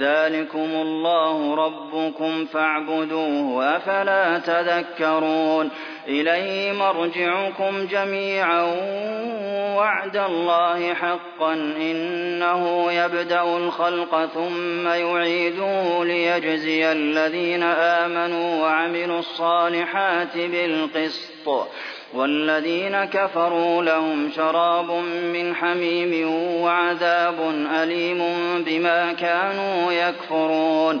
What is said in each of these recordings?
ذلكم الله ربكم فاعبدوه أفلا تذكرون إليه مرجعكم جميعا وعد الله حقا إنه يبدأ الخلق ثم يعيده ليجزي الذين آمنوا وعملوا الصالحات بالقسط والذين كفروا لهم شراب من حميم وعذاب أليم بما كانوا يكفرون.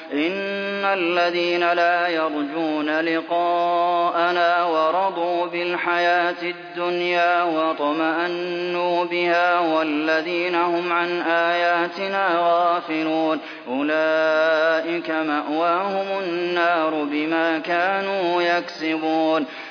إن الذين لا يرجون لقاءنا ورضوا بالحياة الدنيا واطمأنوا بها والذين هم عن آياتنا غافلون أولئك مأواهم النار بما كانوا يكسبون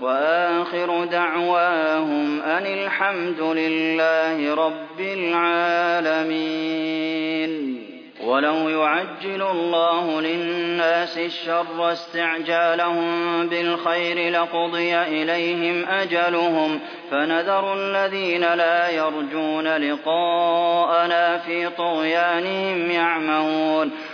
وآخر دعواهم أن الحمد لله رب العالمين. ولو يعجل الله للناس الشر استعجالهم بالخير لقضي إليهم أجلهم. فنذر الذين لا يرجون لقاءنا في طغيانهم يعمهون.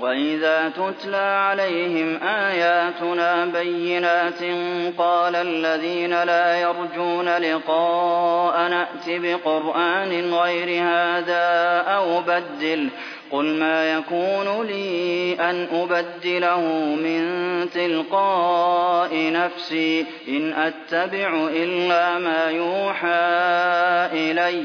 وإذا تتلى عليهم آياتنا بينات قال الذين لا يرجون لقاء نأت بقرآن غير هذا أو بدله قل ما يكون لي أن أبدله من تلقاء نفسي إن أتبع إلا ما يوحى إلي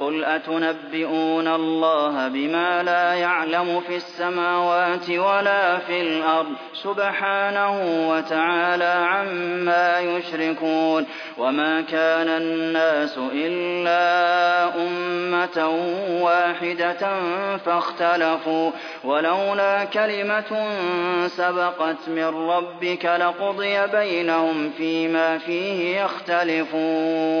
قل أتنبئون الله بما لا يعلم في السماوات ولا في الأرض سبحانه وتعالى عما يشركون وما كان الناس إلا أمة واحدة فاختلفوا ولولا كلمة سبقت من ربك لقضي بينهم فيما فيه يختلفون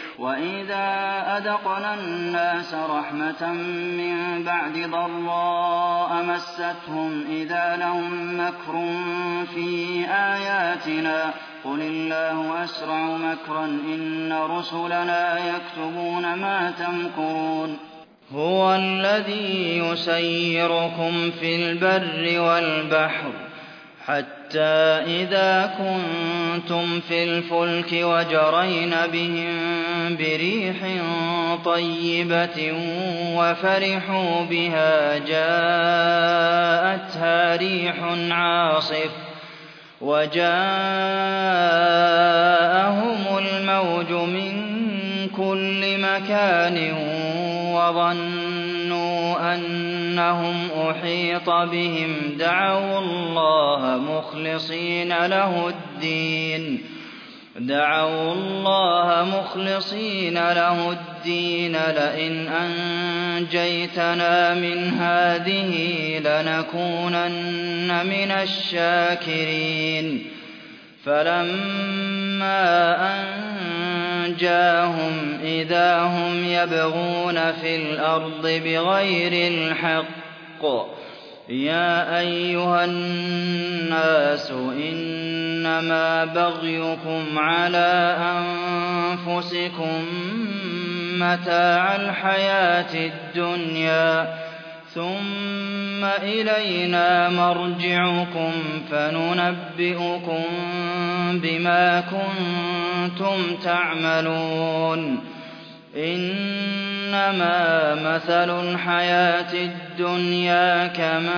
وإذا أذقنا الناس رحمة من بعد ضراء مستهم إذا لهم مكر في آياتنا قل الله أسرع مكرا إن رسلنا يكتبون ما تمكرون هو الذي يسيركم في البر والبحر حتى إذا كنتم في الفلك وجرين بهم بريح طيبة وفرحوا بها جاءتها ريح عاصف وجاءهم الموج من كل مكان وظنوا أنهم أحيط بهم دعوا الله مخلصين له الدين. دعوا الله مخلصين له الدين. لئن أنجيتنا من هذه لنكونن من الشاكرين. فلما أنجاهم إذا هم يبغون في الأرض بغير الحق يا أيها الناس إنما بغيكم على أنفسكم متاع الحياة الدنيا ثم إلينا مرجعكم فننبئكم بما كنتم تعملون إنما مثل الحياة الدنيا كماء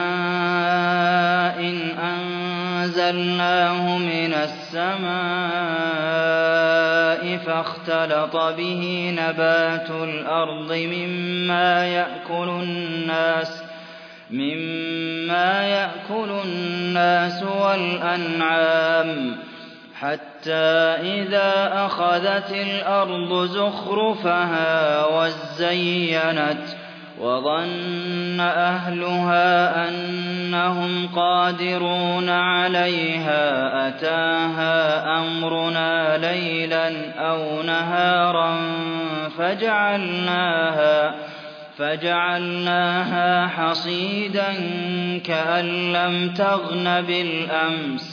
إن أنزلناه من السماء فاختلط به نبات الأرض مما يأكل الناس مما يأكل الناس والأنعام حتى إذا أخذت الأرض زخرفها وزينت وظن أهلها أنهم قادرون عليها أتاها أمرنا ليلا أو نهارا فجعلناها فجعلناها حصيدا كأن لم تغن بالأمس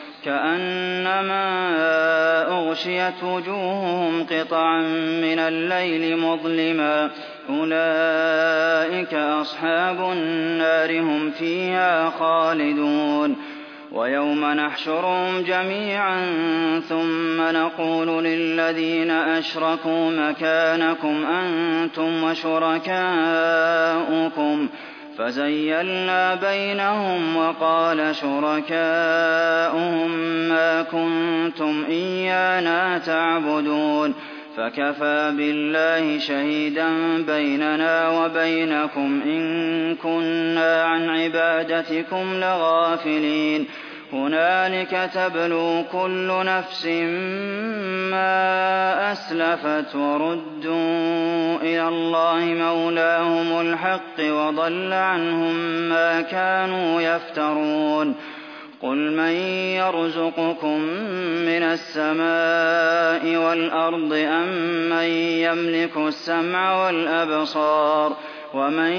كأنما أغشيت وجوههم قطعا من الليل مظلما. أولئك أصحاب النار هم فيها خالدون. ويوم نحشرهم جميعا ثم نقول للذين أشركوا مكانكم أنتم وشركاؤكم. فَزَيَّلْنَا بَيْنَهُمْ وَقَالَ شُرَكَاؤُهُم مَّا كُنتُمْ إِيَّانَا تَعْبُدُونَ فَكَفَىٰ بِاللَّهِ شَهِيدًا بَيْنَنَا وَبَيْنَكُمْ إِن كُنَّا عَنْ عِبَادَتِكُمْ لَغَافِلِينَ هُنَالِكَ تَبْلُو كُلُّ نَفْسٍ مَّا أَسْلَفَتْ وَرُدُّوا إِلَى اللَّهِ مَوْلَاهُمُ الْحَقِّ وَضَلَّ عَنْهُم مَّا كَانُوا يَفْتَرُونَ. قُلْ مَن يَرْزُقُكُم مِّنَ السَّمَاءِ وَالْأَرْضِ أَمَّن يَمْلِكُ السَّمْعَ وَالْأَبْصَارَ وَمَن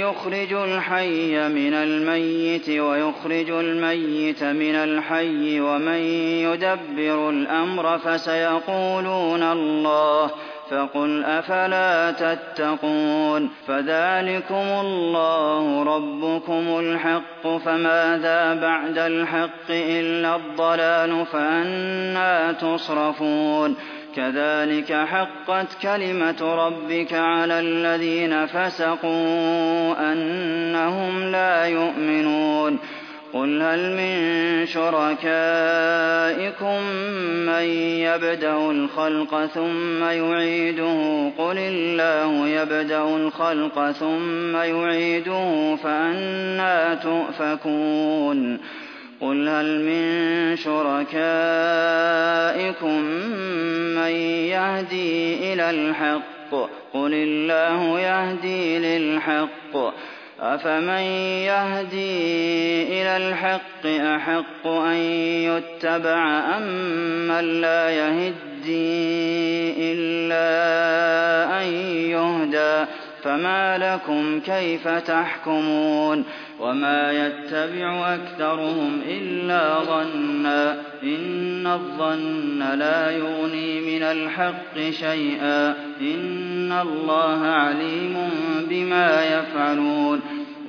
يُخْرِجُ الْحَيَّ مِنَ الْمَيِّتِ وَيُخْرِجُ الْمَيِّتَ مِنَ الْحَيِّ وَمَن يُدَبِّرُ الْأَمْرَ فَسَيَقُولُونَ اللَّهُ فَقُلْ أَفَلَا تَتَّقُونَ فَذَٰلِكُمُ اللَّهُ رَبُّكُمُ الْحَقُّ فَمَاذَا بَعْدَ الْحَقِّ إِلَّا الضَّلَالُ فَأَنَّىٰ تُصْرَفُونَ كَذَٰلِكَ حَقَّتْ كَلِمَةُ رَبِّكَ عَلَى الَّذِينَ فَسَقُوا أَنَّهُمْ لَا يُؤْمِنُونَ. قُلْ هَلْ مِن شُرَكَائِكُم مَّن يَبْدَأُ الْخَلْقَ ثُمَّ يُعِيدُهُ ۖ؟ قُلِ اللَّهُ يَبْدَأُ الْخَلْقَ ثُمَّ يُعِيدُهُ فَأَنَّىٰ تُؤْفَكُونَ. قُلْ هَلْ مِن شُرَكَائِكُم مَّن يَهْدِي إِلَى الْحَقِّ ۚ قُلِ اللَّهُ يَهْدِي لِلْحَقِّ ۗ أَفَمَن يَهْدِي إِلَى الْحَقِّ أَحَقُّ أَن يُتَّبَعَ أَمَّن لَّا يَهِدِّي إِلَّا أَن يُهْدَىٰ فَمَا لَكُمْ كَيْفَ تَحْكُمُونَ وَمَا يَتَّبِعُ أَكْثَرُهُمْ إِلَّا ظَنًّا ۚ إِنَّ الظَّنَّ لَا يُغْنِي مِنَ الْحَقِّ شَيْئًا ۚ إِنَّ اللَّهَ عَلِيمٌ بِمَا يَفْعَلُونَ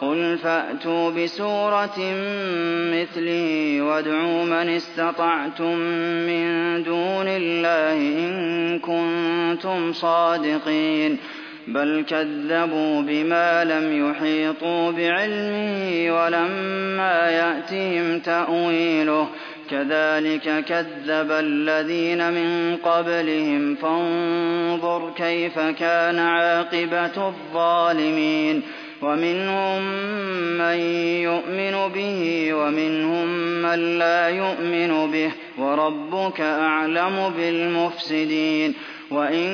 قُلْ فَأْتُوا بِسُورَةٍ مِّثْلِهِ وَادْعُوا مَنِ اسْتَطَعْتُم مِّن دُونِ اللَّهِ إِن كُنتُمْ صَادِقِينَ بَلْ كَذَّبُوا بِمَا لَمْ يُحِيطُوا بِعِلْمِهِ وَلَمَّا يَأْتِهِمْ تَأْوِيلُهُ ۚ كَذَٰلِكَ كَذَّبَ الَّذِينَ مِن قَبْلِهِمْ ۖ فَانظُرْ كَيْفَ كَانَ عَاقِبَةُ الظَّالِمِينَ وَمِنْهُم مَّن يُؤْمِنُ بِهِ وَمِنْهُم مَّن لَّا يُؤْمِنُ بِهِ ۚ وَرَبُّكَ أَعْلَمُ بِالْمُفْسِدِينَ وَإِن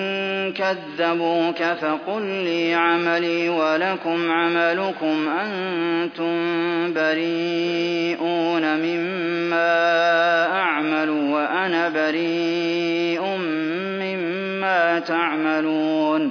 كَذَّبُوكَ فَقُل لِّي عَمَلِي وَلَكُمْ عَمَلُكُمْ أَنتُم بَرِيئُونَ مِمَّا أَعْمَلُ وَأَنَا بَرِيءٌ مِّمَّا تَعْمَلُونَ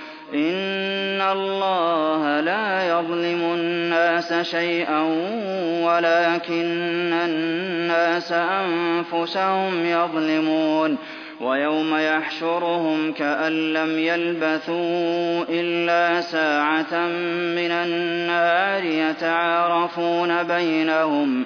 إِنَّ اللَّهَ لَا يَظْلِمُ النَّاسَ شَيْئًا وَلَٰكِنَّ النَّاسَ أَنفُسَهُمْ يَظْلِمُونَ وَيَوْمَ يَحْشُرُهُمْ كَأَن لَّمْ يَلْبَثُوا إِلَّا سَاعَةً مِّنَ النَّهَارِ يَتَعَارَفُونَ بَيْنَهُمْ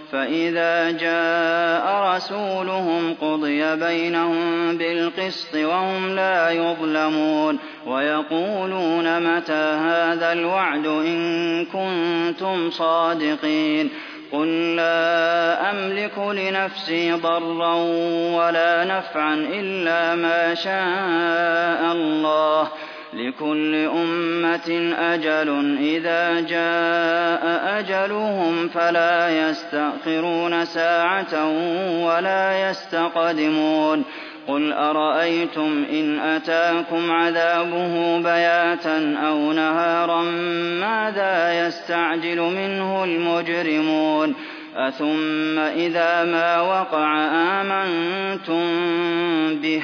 فَإِذَا جَاءَ رَسُولُهُمْ قُضِيَ بَيْنَهُم بِالْقِسْطِ وَهُمْ لَا يُظْلَمُونَ وَيَقُولُونَ مَتَىٰ هَٰذَا الْوَعْدُ إِن كُنتُمْ صَادِقِينَ قُل لَّا أَمْلِكُ لنفسي ضرا ولا نفعا إلا ما شاء الله لكل أمة أجل. إذا جاء أجلهم فلا يستأخرون ساعة ولا يستقدمون. قل أرأيتم إن أتاكم عذابه بياتا أو نهارا ماذا يستعجل منه المجرمون؟ أثم إذا ما وقع آمنتم به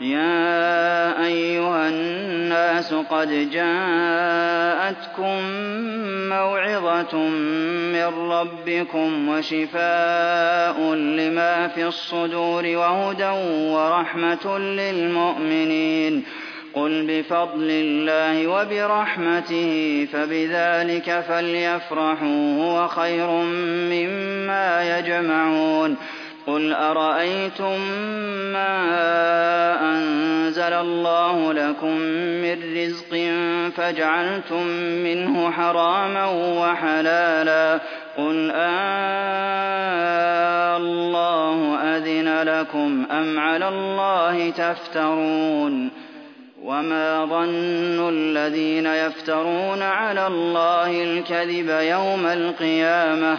يا أيها الناس قد جاءتكم موعظة من ربكم وشفاء لما في الصدور وهدى ورحمة للمؤمنين. قل بفضل الله وبرحمته فبذلك فليفرحوا هو خير مما يجمعون. قل أرأيتم ما أنزل الله لكم من رزق فجعلتم منه حراما وحلالا قل الله أذن لكم أم على الله تفترون وما ظن الذين يفترون على الله الكذب يوم القيامة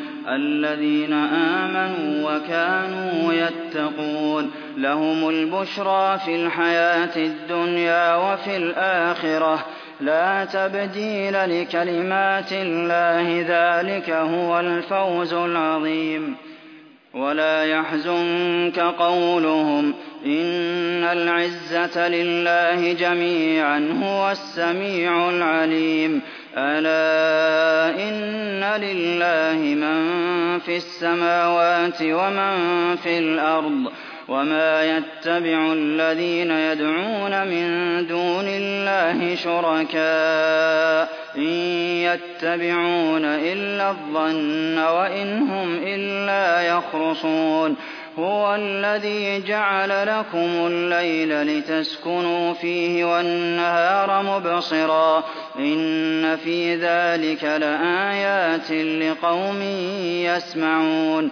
الذين آمنوا وكانوا يتقون. لهم البشرى في الحياة الدنيا وفي الآخرة. لا تبديل لكلمات الله ذلك هو الفوز العظيم. ولا يحزنك قولهم إن العزة لله جميعا هو السميع العليم. ألا إن لله من في السماوات ومن في الأرض وما يتبع الذين يدعون من دون الله شركاء إن يتبعون إلا الظن وإن هم إلا يخرصون. هو الذي جعل لكم الليل لتسكنوا فيه والنهار مبصرا. إن في ذلك لآيات لقوم يسمعون.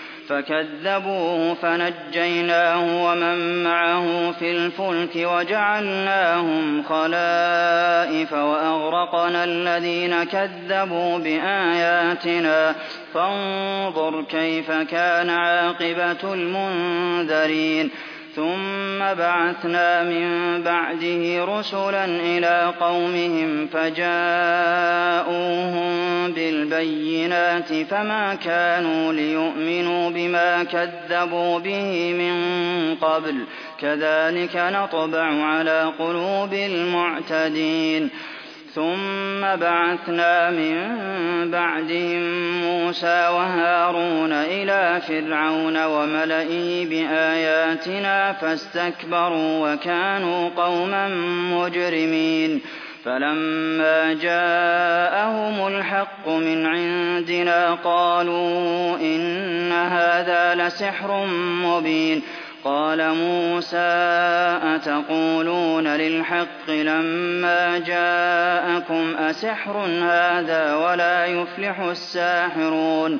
فَكَذَّبُوهُ فَنَجَّيْنَاهُ وَمَن مَّعَهُ فِي الْفُلْكِ وَجَعَلْنَاهُمْ خَلَائِفَ وَأَغْرَقْنَا الَّذِينَ كَذَّبُوا بِآيَاتِنَا ۖ. فَانظُرْ كَيْفَ كَانَ عَاقِبَةُ الْمُنذَرِينَ. ثُمَّ بَعَثْنَا مِن بَعْدِهِ رُسُلًا إِلَىٰ قَوْمِهِمْ فَجَاءُوهُم بِالْبَيِّنَاتِ فَمَا كَانُوا لِيُؤْمِنُوا بِمَا كَذَّبُوا بِهِ مِن قَبْلُ ۚ. كَذَٰلِكَ نَطْبَعُ عَلَىٰ قُلُوبِ الْمُعْتَدِينَ. ثُمَّ بَعَثْنَا مِن بَعْدِهِم مُّوسَىٰ وَهَارُونَ إِلَىٰ فِرْعَوْنَ وَمَلَئِهِ بِآيَاتِنَا فَاسْتَكْبَرُوا وَكَانُوا قَوْمًا مُّجْرِمِينَ. فَلَمَّا جَاءَهُمُ الْحَقُّ مِنْ عِندِنَا قَالُوا إِنَّ هَٰذَا لَسِحْرٌ مُّبِينٌ. قَالَ مُوسَىٰ أَتَقُولُونَ لِلْحَقِّ لَمَّا جَاءَكُمْ ۖ أَسِحْرٌ هَٰذَا وَلَا يُفْلِحُ السَّاحِرُونَ؟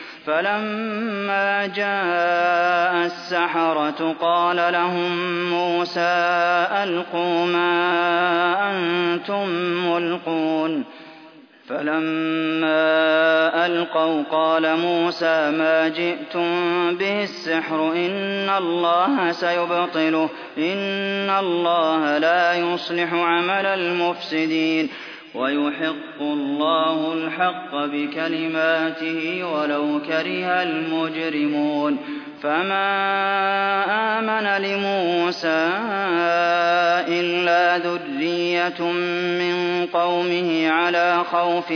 فَلَمَّا جَاءَ السَّحَرَةُ قَالَ لَهُم مُّوسَىٰ أَلْقُوا مَا أَنتُم مُّلْقُونَ. فَلَمَّا أَلْقَوْا قَالَ مُوسَىٰ مَا جِئْتُم بِهِ السِّحْرُ ۖ إِنَّ اللَّهَ سَيُبْطِلُهُ ۖ إِنَّ اللَّهَ لَا يُصْلِحُ عَمَلَ الْمُفْسِدِينَ. وَيُحِقُّ اللَّهُ الْحَقَّ بِكَلِمَاتِهِ وَلَوْ كَرِهَ الْمُجْرِمُونَ. فَمَا آمَنَ لِمُوسَىٰ إِلَّا ذُرِّيَّةٌ مِّن قَوْمِهِ عَلَىٰ خَوْفٍ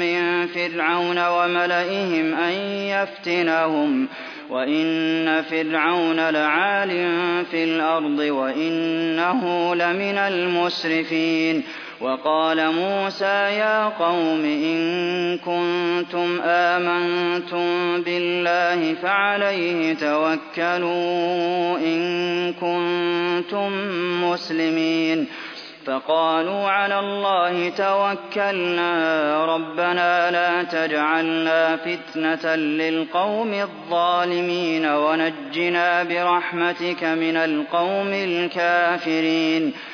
مِّن فِرْعَوْنَ وَمَلَئِهِمْ أَن يَفْتِنَهُمْ ۚ. وَإِنَّ فِرْعَوْنَ لَعَالٍ فِي الْأَرْضِ وَإِنَّهُ لَمِنَ الْمُسْرِفِينَ. وَقَالَ مُوسَىٰ يَا قَوْمِ إِن كُنتُمْ آمَنتُم بِاللَّهِ فَعَلَيْهِ تَوَكَّلُوا إِن كُنتُم مُّسْلِمِينَ. فَقَالُوا عَلَى اللَّهِ تَوَكَّلْنَا. رَبَّنَا لَا تَجْعَلْنَا فِتْنَةً لِّلْقَوْمِ الظَّالِمِينَ وَنَجِّنَا بِرَحْمَتِكَ مِنَ الْقَوْمِ الْكَافِرِينَ.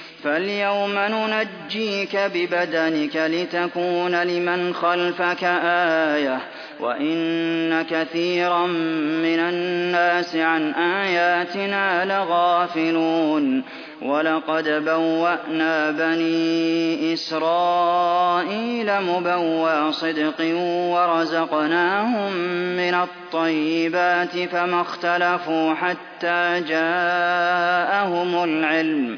فاليوم ننجيك ببدنك لتكون لمن خلفك آية وإن كثيرا من الناس عن آياتنا لغافلون ولقد بوأنا بني إسرائيل مبوى صدق ورزقناهم من الطيبات فما اختلفوا حتى جاءهم العلم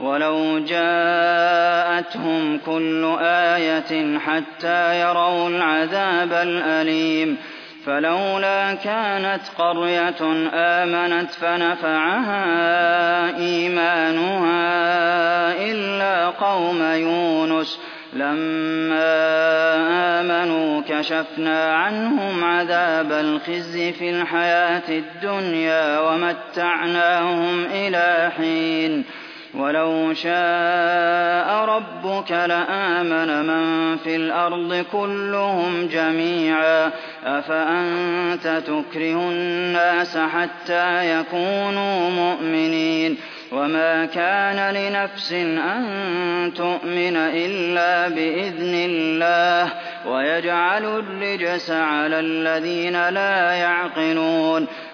ولو جاءتهم كل آية حتى يروا العذاب الأليم فلولا كانت قرية آمنت فنفعها إيمانها إلا قوم يونس لما آمنوا كشفنا عنهم عذاب الخزي في الحياة الدنيا ومتعناهم إلى حين ولو شاء ربك لآمن من في الأرض كلهم جميعا. أفأنت تكره الناس حتى يكونوا مؤمنين؟ وما كان لنفس أن تؤمن إلا بإذن الله. ويجعل الرجس على الذين لا يعقلون.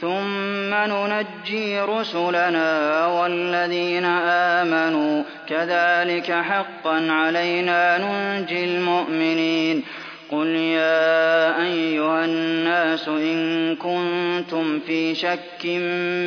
ثم ننجي رسلنا والذين آمنوا. كذلك حقا علينا ننجي المؤمنين. قل يا أيها الناس إن كنتم في شك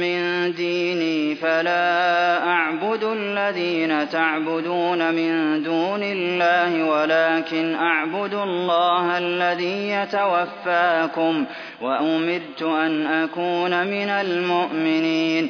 من ديني فلا أعبد الذين تعبدون من دون الله ولكن أعبد الله الذي يتوفاكم وأمرت أن أكون من المؤمنين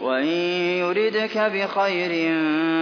وإن يردك بخير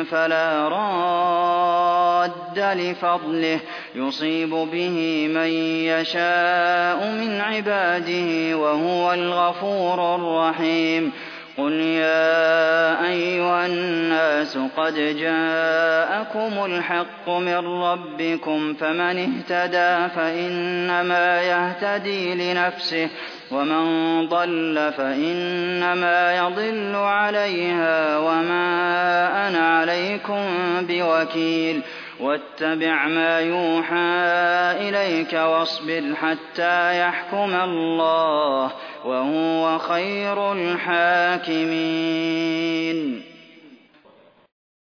فلا راد لفضله يصيب به من يشاء من عباده وهو الغفور الرحيم. قُلْ يَا أَيُّهَا النَّاسُ قَدْ جَاءَكُمُ الْحَقُّ مِن رَّبِّكُمْ ۖ فَمَنِ اهْتَدَىٰ فَإِنَّمَا يَهْتَدِي لِنَفْسِهِ ۖ. وَمَن ضَلَّ فَإِنَّمَا يَضِلُّ عَلَيْهَا ۖ وَمَا أَنَا عَلَيْكُم بِوَكِيلٍ. وَاتَّبِعْ مَا يُوحَىٰ إِلَيْكَ وَاصْبِرْ حَتَّىٰ يَحْكُمَ اللَّهُ ۚ وَهُوَ خَيْرُ الْحَاكِمِينَ.